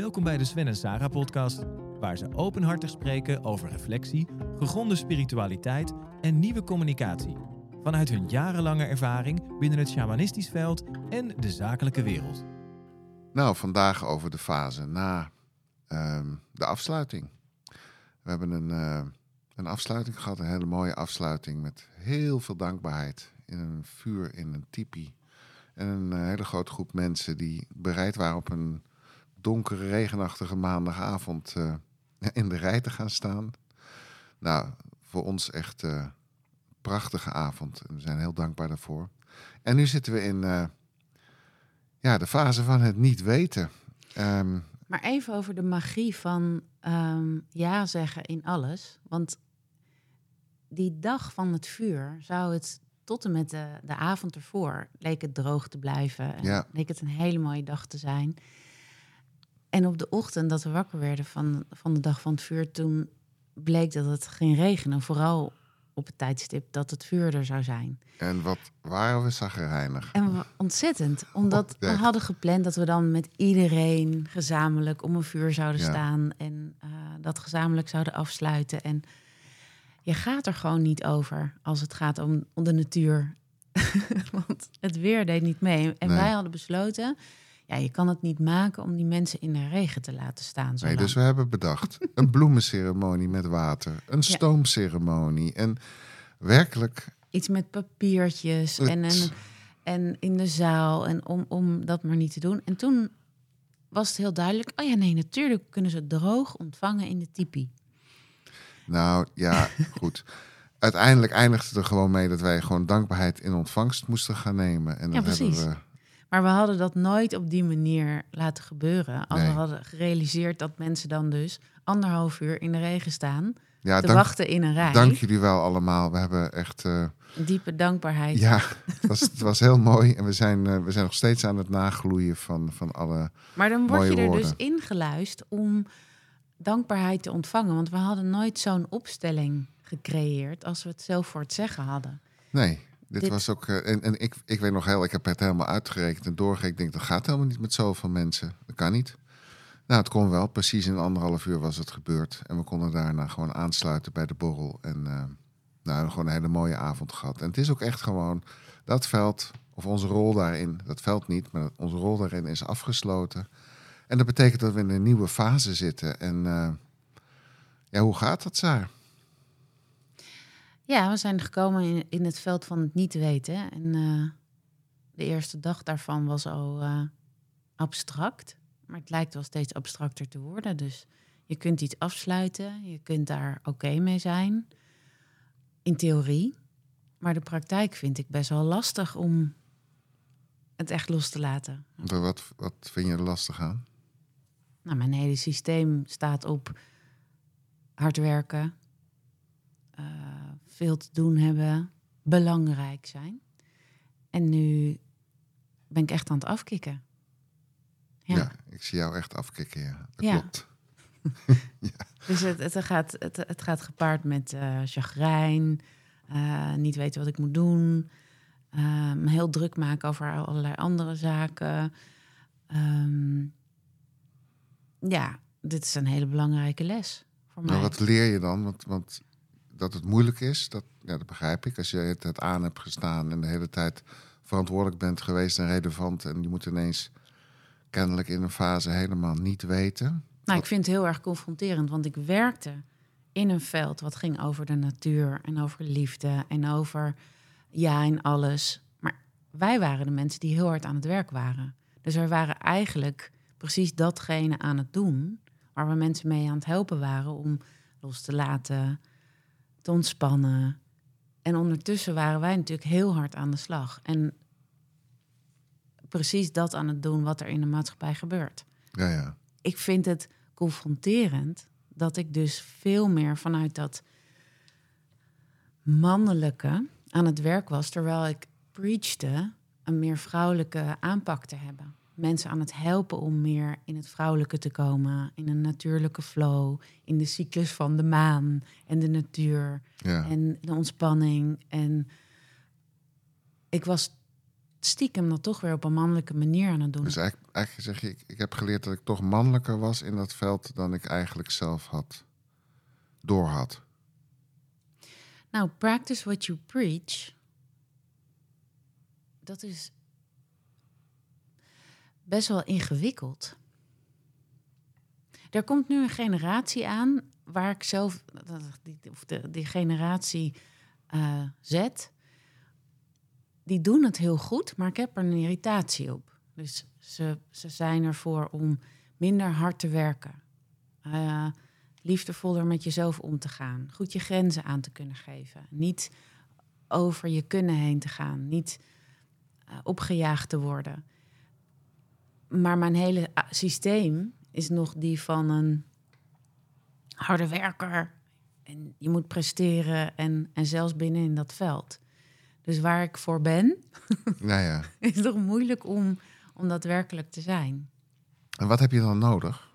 Welkom bij de Sven en Sarah podcast, waar ze openhartig spreken over reflectie, gegronde spiritualiteit en nieuwe communicatie. Vanuit hun jarenlange ervaring binnen het shamanistisch veld en de zakelijke wereld. Nou, vandaag over de fase na ehm, de afsluiting. We hebben een, eh, een afsluiting gehad, een hele mooie afsluiting met heel veel dankbaarheid in een vuur in een tipi. En een eh, hele grote groep mensen die bereid waren op een donkere, regenachtige maandagavond eh, in de rij te gaan staan. Nou, voor ons echt een prachtige avond. We zijn heel dankbaar daarvoor. En nu zitten we in eh, ja, de fase van het niet weten. Ehm, Maar even over de magie van ehm, ja zeggen in alles. Want die dag van het vuur zou het tot en met de, de avond ervoor leek het droog te blijven. En Ja. leek het een hele mooie dag te zijn. En op de ochtend dat we wakker werden van, van de dag van het vuur, toen bleek dat het ging regenen. Vooral op het tijdstip dat het vuur er zou zijn. en wat waren we zagrijnig. En we- ontzettend, omdat we hadden gepland dat we dan met iedereen gezamenlijk om een vuur zouden Ja. staan en eh, dat gezamenlijk zouden afsluiten. En je gaat er gewoon niet over als het gaat om, om de natuur. Want het weer deed niet mee. En Nee. wij hadden besloten, ja, je kan het niet maken om die mensen in de regen te laten staan. Zo Nee, dus we hebben bedacht een bloemenceremonie met water, een stoomceremonie en werkelijk Iets met papiertjes Het- en, een, en in de zaal en om, om dat maar niet te doen. En toen was het heel duidelijk, oh ja, nee, natuurlijk kunnen ze droog ontvangen in de tipi. Nou ja, goed. Uiteindelijk eindigde het er gewoon mee dat wij gewoon dankbaarheid in ontvangst moesten gaan nemen. En Ja, dat hebben precies. we. Maar we hadden dat nooit op die manier laten gebeuren. Als Nee. we hadden gerealiseerd dat mensen dan dus anderhalf uur in de regen staan, Ja, te dank, wachten in een rij. dank jullie wel allemaal. We hebben echt. eh, Diepe dankbaarheid. ja, het was, het was heel mooi. En we zijn, eh, we zijn nog steeds aan het nagloeien van, van alle. Maar dan word je er dus ingeluisterd om dankbaarheid te ontvangen. Want we hadden nooit zo'n opstelling gecreëerd als we het zelf voor het zeggen hadden. Nee, dit, Dit- was ook. eh, en en ik, ik weet nog heel, ik heb het helemaal uitgerekend en doorgerekend. Ik denk, dat gaat helemaal niet met zoveel mensen. Dat kan niet. Nou, het kon wel. Precies in anderhalf uur was het gebeurd. En we konden daarna gewoon aansluiten bij de borrel. En eh, nou, gewoon een hele mooie avond gehad. En het is ook echt gewoon dat veld, of onze rol daarin, dat veld niet, maar onze rol daarin is afgesloten. En dat betekent dat we in een nieuwe fase zitten. En eh, ja, hoe gaat dat, Saar? Ja, we zijn gekomen in, in het veld van het niet weten. En eh, de eerste dag daarvan was al eh, abstract. Maar het lijkt wel steeds abstracter te worden. Dus je kunt iets afsluiten. Je kunt daar oké mee zijn. In theorie. Maar de praktijk vind ik best wel lastig om het echt los te laten. Wat, wat vind je er lastig aan? Nou, mijn hele systeem staat op hard werken, eh, veel te doen hebben, belangrijk zijn. En nu ben ik echt aan het afkicken. Ja. Ja, ik zie jou echt afkicken, ja. Dat Ja. klopt. dus het, het, gaat, het, het gaat gepaard met eh chagrijn, eh, niet weten wat ik moet doen, eh, me heel druk maken over allerlei andere zaken. Ehm, ja, dit is een hele belangrijke les voor mij. Wat leer je dan? Want, want dat het moeilijk is, dat, ja, dat begrijp ik. Als je het, het aan hebt gestaan en de hele tijd verantwoordelijk bent geweest en relevant... en je moet ineens kennelijk in een fase helemaal niet weten. Nou, ik vind het heel erg confronterend, want ik werkte in een veld wat ging over de natuur en over liefde en over ja en alles. Maar wij waren de mensen die heel hard aan het werk waren. Dus we waren eigenlijk precies datgene aan het doen waar we mensen mee aan het helpen waren om los te laten, te ontspannen. En ondertussen waren wij natuurlijk heel hard aan de slag. En precies dat aan het doen wat er in de maatschappij gebeurt Ja, ja. ik vind het confronterend dat ik dus veel meer vanuit dat mannelijke aan het werk was, terwijl ik preachte een meer vrouwelijke aanpak te hebben. Mensen aan het helpen om meer in het vrouwelijke te komen, in een natuurlijke flow, in de cyclus van de maan en de natuur ja. en de ontspanning. En ik was stiekem dat toch weer op een mannelijke manier aan het doen. Dus eigenlijk, eigenlijk zeg je, ik, ik heb geleerd dat ik toch mannelijker was in dat veld dan ik eigenlijk zelf had doorhad. Nou, practice what you preach. Dat is best wel ingewikkeld. Er komt nu een generatie aan waar ik zelf, die, die generatie uh, Z, die doen het heel goed, maar ik heb er een irritatie op. Dus ze, ze zijn ervoor om minder hard te werken. Uh, liefdevoller met jezelf om te gaan. Goed je grenzen aan te kunnen geven. Niet over je kunnen heen te gaan. Niet uh, opgejaagd te worden. Maar mijn hele systeem is nog die van een harde werker. En je moet presteren en, en zelfs binnen in dat veld. Dus waar ik voor ben, nou ja. is toch moeilijk om, om daadwerkelijk te zijn. En wat heb je dan nodig?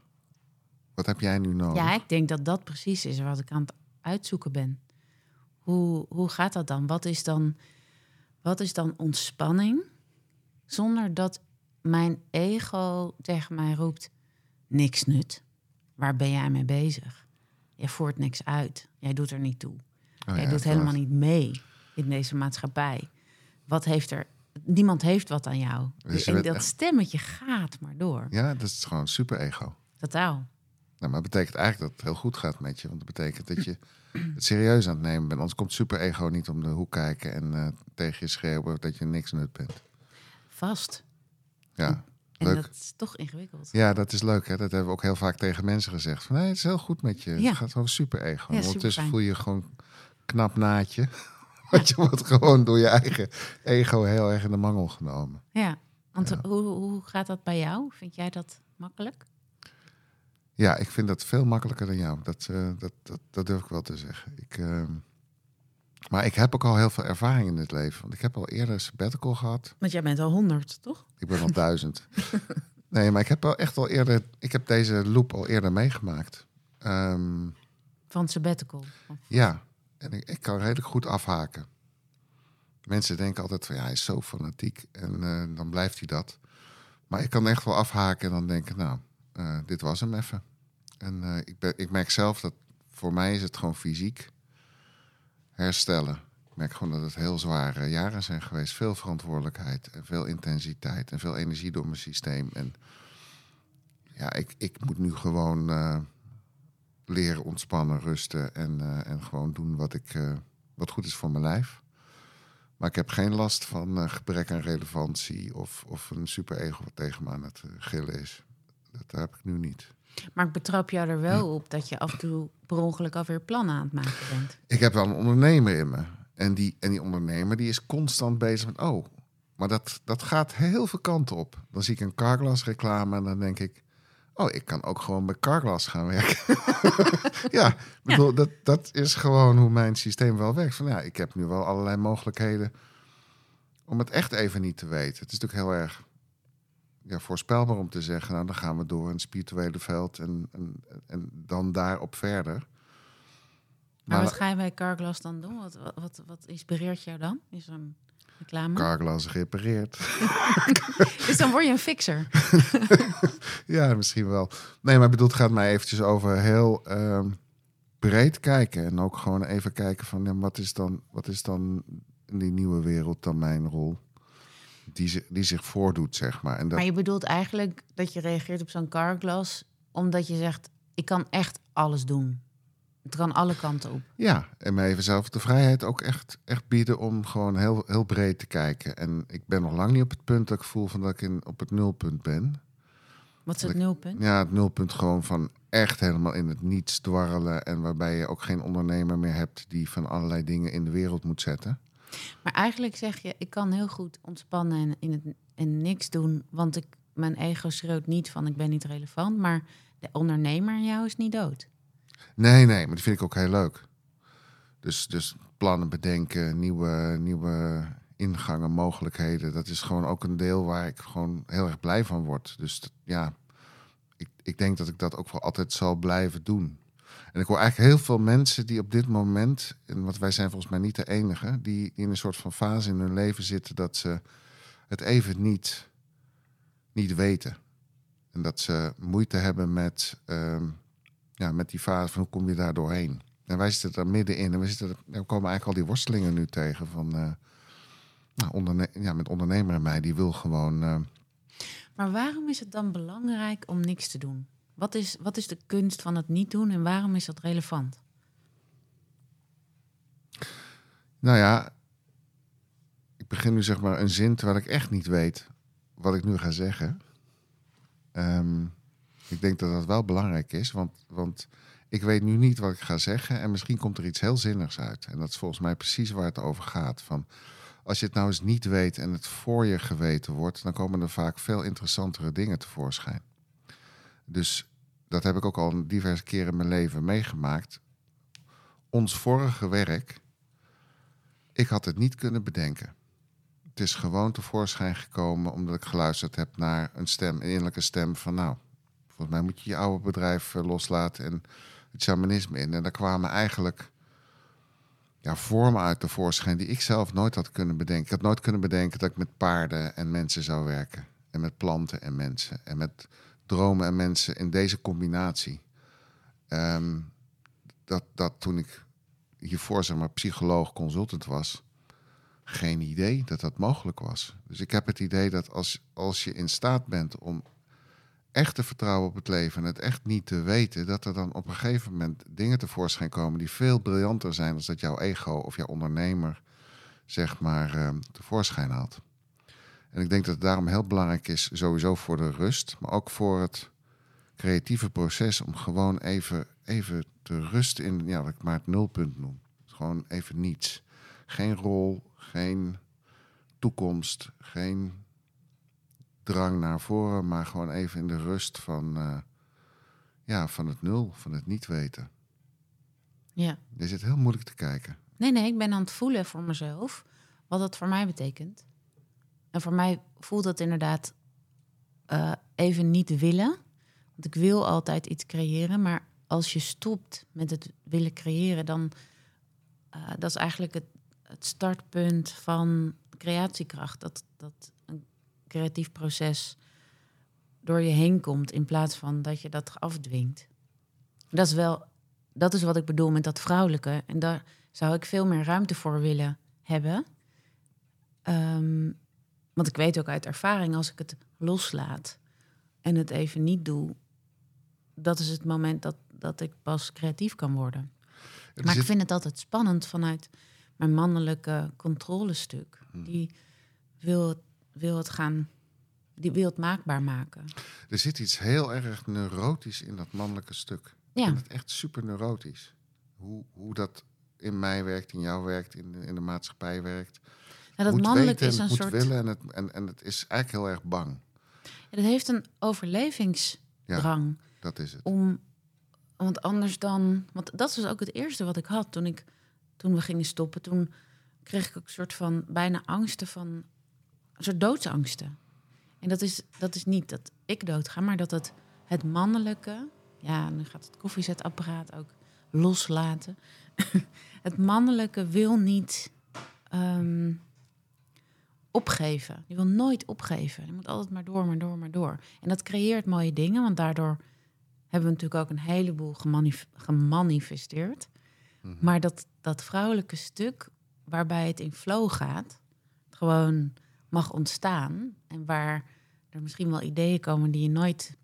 Wat heb jij nu nodig? Ja, ik denk dat dat precies is wat ik aan het uitzoeken ben. Hoe, hoe gaat dat dan? Wat is dan, wat is dan ontspanning? Zonder dat mijn ego tegen mij roept: niks nut. Waar ben jij mee bezig? Je voert niks uit. Jij doet er niet toe. Oh, jij doet helemaal niet mee in deze maatschappij. Wat heeft er. Niemand heeft wat aan jou. Dus en dat stemmetje gaat maar door. Ja, dat is gewoon super ego. Totaal. Nou, maar dat betekent eigenlijk dat het heel goed gaat met je. Want dat betekent dat je het serieus aan het nemen bent. Anders komt super ego niet om de hoek kijken en uh, tegen je schreeuwen dat je niks nut bent. Vast. Ja. En leuk. dat is toch ingewikkeld. Ja, dat is leuk. Hè? Dat hebben we ook heel vaak tegen mensen gezegd. Van, nee, het is heel goed met je. Ja. Het gaat over super ego. Ja, Ondertussen voel je gewoon knap naadje. Want je wordt gewoon door je eigen ego heel erg in de mangel genomen. Ja, want Hoe, hoe gaat dat bij jou? Vind jij dat makkelijk? Ja, ik vind dat veel makkelijker dan jou. Dat, uh, dat, dat, dat, durf ik wel te zeggen. Ik, uh, maar ik heb ook al heel veel ervaring in het leven. Want ik heb al eerder sabbatical gehad. Want jij bent al honderd, toch? Ik ben al duizend. nee, maar ik heb al echt al eerder... Ik heb deze loop al eerder meegemaakt. Um, Van sabbatical? Ja, en ik, ik, kan redelijk goed afhaken. Mensen denken altijd van ja, hij is zo fanatiek en uh, dan blijft hij dat. Maar ik kan echt wel afhaken en dan denken, nou, uh, dit was hem even. En uh, ik, ben, ik merk zelf dat voor mij is het gewoon fysiek herstellen. Ik merk gewoon dat het heel zware jaren zijn geweest. Veel verantwoordelijkheid en veel intensiteit en veel energie door mijn systeem. En ja, ik, ik moet nu gewoon uh, leren ontspannen, rusten en, en gewoon doen wat, ik, wat goed is voor mijn lijf. Maar ik heb geen last van gebrek aan relevantie of, of een super ego wat tegen me aan het gillen is. Dat heb ik nu niet. Maar ik betrap jou er wel op dat je af en toe per ongeluk alweer plannen aan het maken bent. Ik heb wel een ondernemer in me. En die, en die ondernemer die is constant bezig met... oh, maar dat, dat gaat heel veel kanten op. Dan zie ik een Carglass reclame en dan denk ik... oh, ik kan ook gewoon bij Carglass gaan werken. ja, bedoel, Dat, dat is gewoon hoe mijn systeem wel werkt. Van ja, ik heb nu wel allerlei mogelijkheden om het echt even niet te weten. Het is natuurlijk heel erg ja, voorspelbaar om te zeggen, nou dan gaan we door een spirituele veld en, en, en dan daarop verder. Maar, wat ga je bij Carglass dan doen? Wat, wat, wat, inspireert jou dan? Is een reclame? Carglass gerepareerd. dus dan word je een fixer. ja, misschien wel. Nee, maar bedoeld gaat mij eventjes over heel uh, breed kijken. En ook gewoon even kijken van ja, wat, is dan, wat is dan in die nieuwe wereld dan mijn rol? Die, die zich voordoet, zeg maar. En dat... Maar je bedoelt eigenlijk dat je reageert op zo'n carglass... omdat je zegt, ik kan echt alles doen. Het kan alle kanten op. Ja, en mij even zelf de vrijheid ook echt, echt bieden om gewoon heel, heel breed te kijken. En ik ben nog lang niet op het punt dat ik voel van dat ik in, op het nulpunt ben. Wat is het nulpunt? Ja, het nulpunt gewoon van echt helemaal in het niets dwarrelen. En waarbij je ook geen ondernemer meer hebt die van allerlei dingen in de wereld moet zetten. Maar eigenlijk zeg je, ik kan heel goed ontspannen en, in het, en niks doen, want ik, mijn ego schreeuwt niet van ik ben niet relevant, maar de ondernemer in jou is niet dood. Nee, nee, maar die vind ik ook heel leuk. Dus, dus plannen bedenken, nieuwe, nieuwe ingangen, mogelijkheden, dat is gewoon ook een deel waar ik gewoon heel erg blij van word. Dus ja, ik, ik denk dat ik dat ook wel altijd zal blijven doen. En ik hoor eigenlijk heel veel mensen die op dit moment, en want wij zijn volgens mij niet de enige, die in een soort van fase in hun leven zitten dat ze het even niet, niet weten. En dat ze moeite hebben met, ehm, ja, met die fase van hoe kom je daar doorheen. En wij zitten er middenin en we, zitten we komen eigenlijk al die worstelingen nu tegen van eh, nou, ja, met ondernemer en mij, die wil gewoon. eh, Maar waarom is het dan belangrijk om niks te doen? Wat is, wat is de kunst van het niet doen en waarom is dat relevant? Nou ja, ik begin nu zeg maar een zin terwijl ik echt niet weet wat ik nu ga zeggen. Ehm, ik denk dat dat wel belangrijk is, want, want ik weet nu niet wat ik ga zeggen en misschien komt er iets heel zinnigs uit. En dat is volgens mij precies waar het over gaat. Van, als je het nou eens niet weet en het voor je geweten wordt, dan komen er vaak veel interessantere dingen tevoorschijn. Dus dat heb ik ook al diverse keren in mijn leven meegemaakt. Ons vorige werk, ik had het niet kunnen bedenken. Het is gewoon tevoorschijn gekomen omdat ik geluisterd heb naar een stem, een innerlijke stem van nou, volgens mij moet je je oude bedrijf eh, loslaten en het shamanisme in. En daar kwamen eigenlijk ja, vormen uit tevoorschijn die ik zelf nooit had kunnen bedenken. Ik had nooit kunnen bedenken dat ik met paarden en mensen zou werken. En met planten en mensen. En met dromen en mensen in deze combinatie. Ehm, dat, dat toen ik hiervoor zeg maar psycholoog consultant was, geen idee dat dat mogelijk was. Dus ik heb het idee dat als, als je in staat bent om echt te vertrouwen op het leven en het echt niet te weten, dat er dan op een gegeven moment dingen tevoorschijn komen die veel briljanter zijn dan dat jouw ego of jouw ondernemer zeg maar eh, tevoorschijn haalt. En ik denk dat het daarom heel belangrijk is, sowieso voor de rust, maar ook voor het creatieve proces, om gewoon even, even te rusten in, ja, wat ik maar het nulpunt noem. Gewoon even niets. Geen rol, geen toekomst, geen drang naar voren, maar gewoon even in de rust van, eh, ja, van het nul, van het niet weten. Ja. Je zit heel moeilijk te kijken. Nee, nee, ik ben aan het voelen voor mezelf wat dat voor mij betekent. En voor mij voelt dat inderdaad eh, even niet willen. Want ik wil altijd iets creëren, maar als je stopt met het willen creëren, dan uh, dat is eigenlijk het, het startpunt van creatiekracht. Dat, dat een creatief proces door je heen komt in plaats van dat je dat afdwingt. Dat is wel, dat is wat ik bedoel met dat vrouwelijke. En daar zou ik veel meer ruimte voor willen hebben. Um, want ik weet ook uit ervaring, als ik het loslaat en het even niet doe, dat is het moment dat, dat ik pas creatief kan worden. Maar zit- ik vind het altijd spannend vanuit mijn mannelijke controlestuk. Hmm. Die wil het, wil het gaan, die wil het maakbaar maken. Er zit iets heel erg neurotisch in dat mannelijke stuk. Ja. het echt super neurotisch. Hoe, hoe dat in mij werkt, in jou werkt, in de, in de maatschappij werkt. Ja, dat moet mannelijk weten, is een moet soort. willen en het, en, en het is eigenlijk heel erg bang. Het heeft een overlevingsdrang. Dat is het. om want anders dan want dat was ook het eerste wat ik had toen ik toen we gingen stoppen toen kreeg ik ook een soort van bijna angsten van een soort doodsangsten en dat is dat is niet dat ik doodga maar dat het het mannelijke ja nu gaat het koffiezetapparaat ook loslaten het mannelijke wil niet ehm, opgeven die wil nooit opgeven die moet altijd maar door maar door maar door en dat creëert mooie dingen want daardoor hebben we natuurlijk ook een heleboel gemanif- gemanifesteerd. Mhm. Maar dat, dat vrouwelijke stuk waarbij het in flow gaat, gewoon mag ontstaan. En waar er misschien wel ideeën komen die je nooit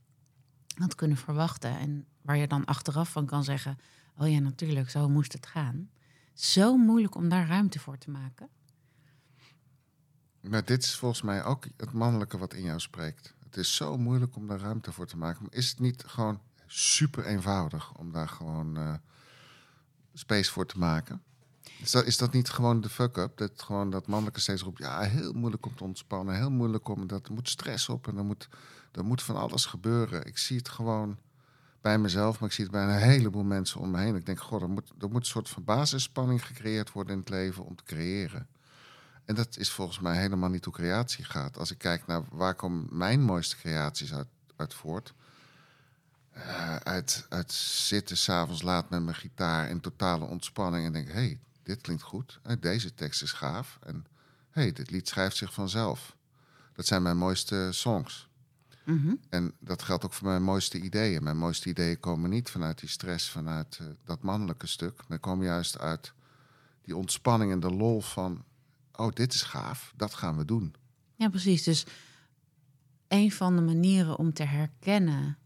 had kunnen verwachten. En waar je dan achteraf van kan zeggen: Oh ja, natuurlijk, zo moest het gaan. Zo moeilijk om daar ruimte voor te maken. Maar dit is volgens mij ook het mannelijke wat in jou spreekt. Het is zo moeilijk om daar ruimte voor te maken. Maar is het niet gewoon super eenvoudig om daar gewoon eh, space voor te maken? Is dat, is dat niet gewoon de fuck-up? Dat gewoon dat mannelijke steeds roept, ja, heel moeilijk om te ontspannen. Heel moeilijk om, dat er moet stress op en er moet, er moet van alles gebeuren. Ik zie het gewoon bij mezelf, maar ik zie het bij een heleboel mensen om me heen. Ik denk, god, er moet, er moet een soort van basisspanning gecreëerd worden in het leven om te creëren. En dat is volgens mij helemaal niet hoe creatie gaat. Als ik kijk naar waar komen mijn mooiste creaties uit, uit voort. Eh, uit, uit zitten s'avonds laat met mijn gitaar in totale ontspanning. En denk, hé, hey, dit klinkt goed. Eh, deze tekst is gaaf. En hé, hey, dit lied schrijft zich vanzelf. Dat zijn mijn mooiste songs. Mhm. En dat geldt ook voor mijn mooiste ideeën. Mijn mooiste ideeën komen niet vanuit die stress, vanuit eh, dat mannelijke stuk. Maar komen juist uit die ontspanning en de lol van... oh, dit is gaaf, dat gaan we doen. Ja, precies. Dus een van de manieren om te herkennen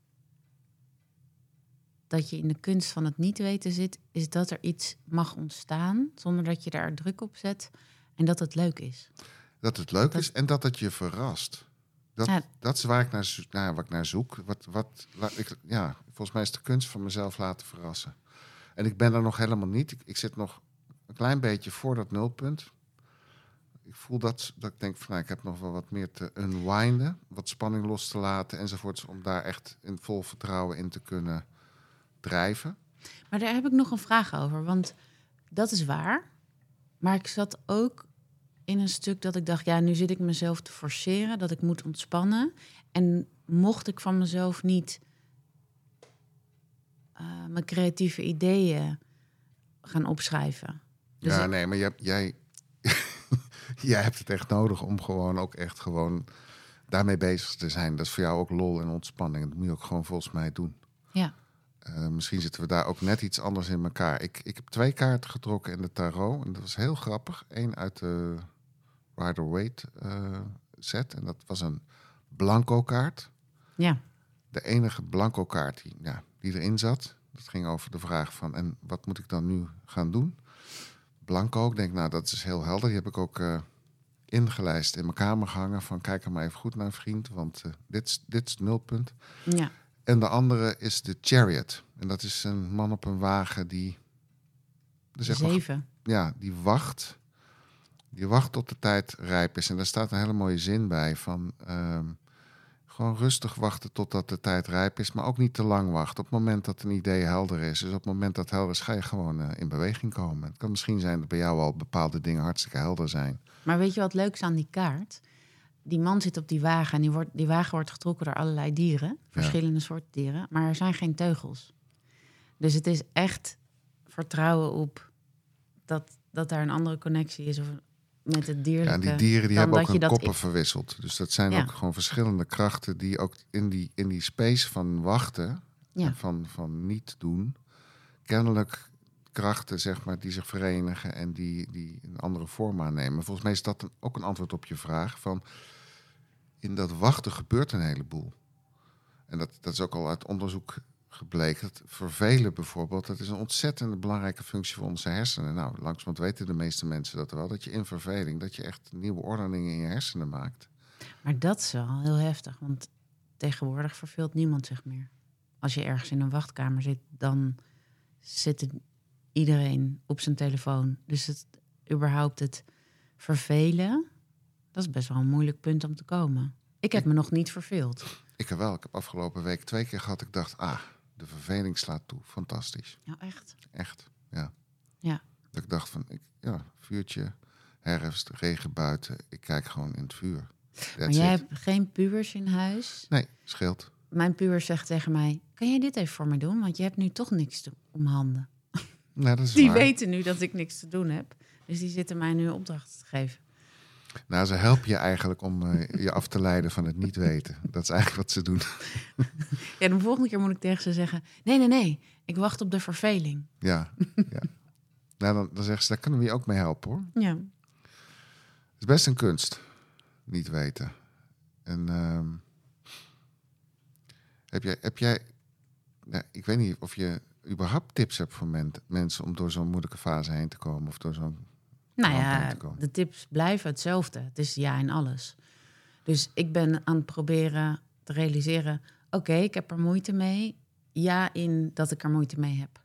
dat je in de kunst van het niet weten zit, is dat er iets mag ontstaan zonder dat je daar druk op zet en dat het leuk is. Dat het leuk Dat- is en dat het je verrast. Dat, Ja. dat is waar ik naar, ik naar zoek. Wat, wat, ik, ja, volgens mij is de kunst van mezelf laten verrassen. En ik ben er nog helemaal niet. Ik, ik zit nog een klein beetje voor dat nulpunt. Ik voel dat, dat ik denk van nou, ik heb nog wel wat meer te unwinden, wat spanning los te laten enzovoorts, om daar echt in vol vertrouwen in te kunnen drijven. Maar daar heb ik nog een vraag over, want dat is waar. Maar ik zat ook in een stuk dat ik dacht, ja, nu zit ik mezelf te forceren, dat ik moet ontspannen. En mocht ik van mezelf niet eh, mijn creatieve ideeën gaan opschrijven. Dus ja, nee, maar jij, jij, jij hebt het echt nodig om gewoon ook echt gewoon daarmee bezig te zijn. Dat is voor jou ook lol en ontspanning. Dat moet je ook gewoon volgens mij doen. Ja. Eh, misschien zitten we daar ook net iets anders in elkaar. Ik, ik heb twee kaarten getrokken in de tarot. En dat was heel grappig. Eén uit de Rider Waite eh, set. En dat was een blanco kaart. Ja, De enige blanco kaart die, ja, die erin zat. Dat ging over de vraag van, en wat moet ik dan nu gaan doen? Blanco, ik denk, nou, dat is heel helder. Die heb ik ook eh, ingelijst in mijn kamer gehangen. Van, kijk er maar even goed naar, vriend. Want eh, dit, is, dit is het nulpunt. ja. En de andere is de Chariot. En dat is een man op een wagen die... Dus maar, zeven. ja, die wacht. Die wacht tot de tijd rijp is. En daar staat een hele mooie zin bij van... ehm, gewoon rustig wachten totdat de tijd rijp is, maar ook niet te lang wachten. Op het moment dat een idee helder is, dus op het moment dat het helder is, ga je gewoon eh, in beweging komen. Het kan misschien zijn dat bij jou al bepaalde dingen hartstikke helder zijn. Maar weet je wat leuk is aan die kaart? Die man zit op die wagen en die, wordt, die wagen wordt getrokken door allerlei dieren. Verschillende soorten dieren. Maar er zijn geen teugels. Dus het is echt vertrouwen op dat, dat daar een andere connectie is of met het Ja, dierlijke. en die dieren die hebben ook hun koppen verwisseld. Dus dat zijn Ja. ook gewoon verschillende krachten die ook in die, in die space van wachten, Ja. en van, van niet doen, kennelijk krachten zeg maar, die zich verenigen en die, die een andere vorm aannemen. Volgens mij is dat een, ook een antwoord op je vraag van in dat wachten gebeurt een heleboel. En dat, dat is ook al uit onderzoek gebleken. Het vervelen bijvoorbeeld, dat is een ontzettend belangrijke functie voor onze hersenen. Nou, langzamerhand weten de meeste mensen dat wel. Dat je in verveling, dat je echt nieuwe ordeningen in je hersenen maakt. Maar dat is wel heel heftig, want tegenwoordig verveelt niemand zich meer. Als je ergens in een wachtkamer zit, dan zit iedereen op zijn telefoon. Dus het, überhaupt het vervelen, dat is best wel een moeilijk punt om te komen. Ik heb me nog niet verveeld. Ik heb wel, ik heb afgelopen week twee keer gehad. Ik dacht, ah, de verveling slaat toe. Fantastisch. Ja, echt. Echt, ja. Ja. Dat ik dacht van, ik, ja, vuurtje, herfst, regen buiten. Ik kijk gewoon in het vuur. Maar That's jij it. hebt geen pubers in huis. Nee, scheelt. Mijn puber zegt tegen mij, kan jij dit even voor me doen? Want je hebt nu toch niks te, om handen. Nee, dat is Die waar. weten nu dat ik niks te doen heb. Dus die zitten mij nu opdrachten te geven. Nou, ze helpen je eigenlijk om eh, je af te leiden van het niet weten. Dat is eigenlijk wat ze doen. Ja, de volgende keer moet ik tegen ze zeggen: nee, nee, nee, ik wacht op de verveling. Ja, ja. Nou, dan, dan zeggen ze, daar kunnen we je ook mee helpen hoor. Ja. Het is best een kunst, niet weten. En ehm, heb jij, heb jij nou, ik weet niet of je überhaupt tips hebt voor men- mensen om door zo'n moeilijke fase heen te komen of door zo'n. Nou ja, de tips blijven hetzelfde. Het is ja in alles. Dus ik ben aan het proberen te realiseren: oké, ik heb er moeite mee. Ja, in dat ik er moeite mee heb.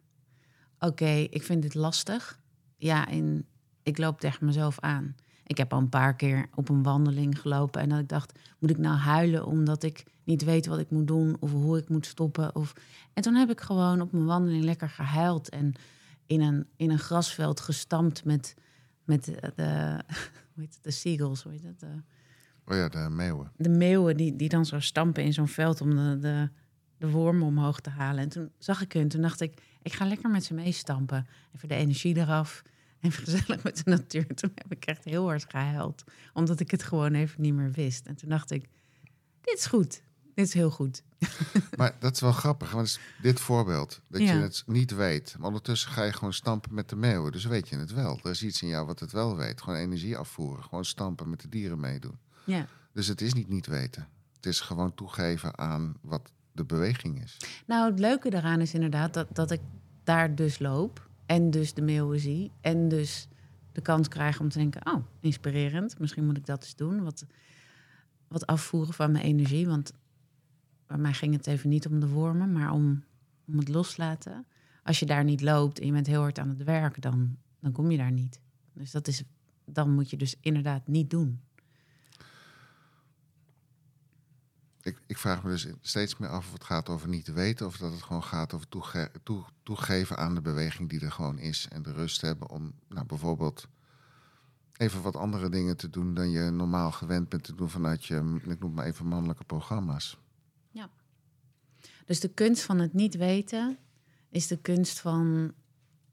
Oké, ik vind dit lastig. Ja, in ik loop tegen mezelf aan. Ik heb al een paar keer op een wandeling gelopen en dat ik dacht: moet ik nou huilen omdat ik niet weet wat ik moet doen of hoe ik moet stoppen? Of... En toen heb ik gewoon op mijn wandeling lekker gehuild en in een, in een grasveld gestampt met, met de, de, hoe heet het, de seagulls, hoe heet? De, Oh ja, de meeuwen. de meeuwen die, die dan zo stampen in zo'n veld om de, de, de wormen omhoog te halen. En toen zag ik hun, toen dacht ik, ik ga lekker met ze meestampen. Even de energie eraf. en gezellig met de natuur. Toen heb ik echt heel hard gehuild, omdat ik het gewoon even niet meer wist. En toen dacht ik, dit is goed, dit is heel goed. Maar dat is wel grappig, want dit voorbeeld, dat Ja. je het niet weet. Maar ondertussen ga je gewoon stampen met de meeuwen, dus weet je het wel. Er is iets in jou wat het wel weet. Gewoon energie afvoeren, gewoon stampen met de dieren meedoen. Ja. Dus het is niet niet weten. Het is gewoon toegeven aan wat de beweging is. Nou, het leuke daaraan is inderdaad dat, dat ik daar dus loop en dus de meeuwen zie en dus de kans krijg om te denken, oh, inspirerend, misschien moet ik dat eens doen. Wat, wat afvoeren van mijn energie, want bij mij ging het even niet om de wormen, maar om, om het loslaten. Als je daar niet loopt en je bent heel hard aan het werk, dan, dan kom je daar niet. Dus dat is, dan moet je dus inderdaad niet doen. Ik, ik vraag me dus steeds meer af of het gaat over niet weten... of dat het gewoon gaat over toe- toegeven aan de beweging die er gewoon is... en de rust hebben om nou, bijvoorbeeld even wat andere dingen te doen... dan je normaal gewend bent te doen vanuit je, ik noem maar even mannelijke programma's. Dus de kunst van het niet weten is de kunst van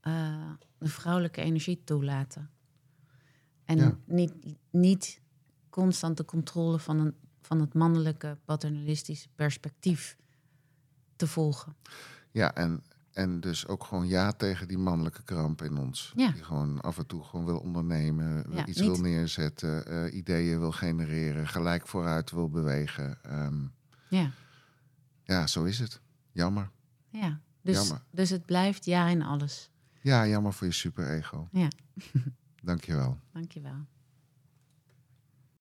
eh, de vrouwelijke energie toelaten. En Ja. niet, niet constant de controle van, een, van het mannelijke paternalistische perspectief te volgen. Ja, en, en dus ook gewoon ja tegen die mannelijke kramp in ons. Ja. Die gewoon af en toe gewoon wil ondernemen, Ja, iets niet- wil neerzetten, eh, ideeën wil genereren, gelijk vooruit wil bewegen. Ehm, Ja, ja, zo is het. Jammer. ja. Dus, Jammer. dus het blijft ja in alles. Ja, jammer voor je superego. Ja. Dankjewel. Dankjewel.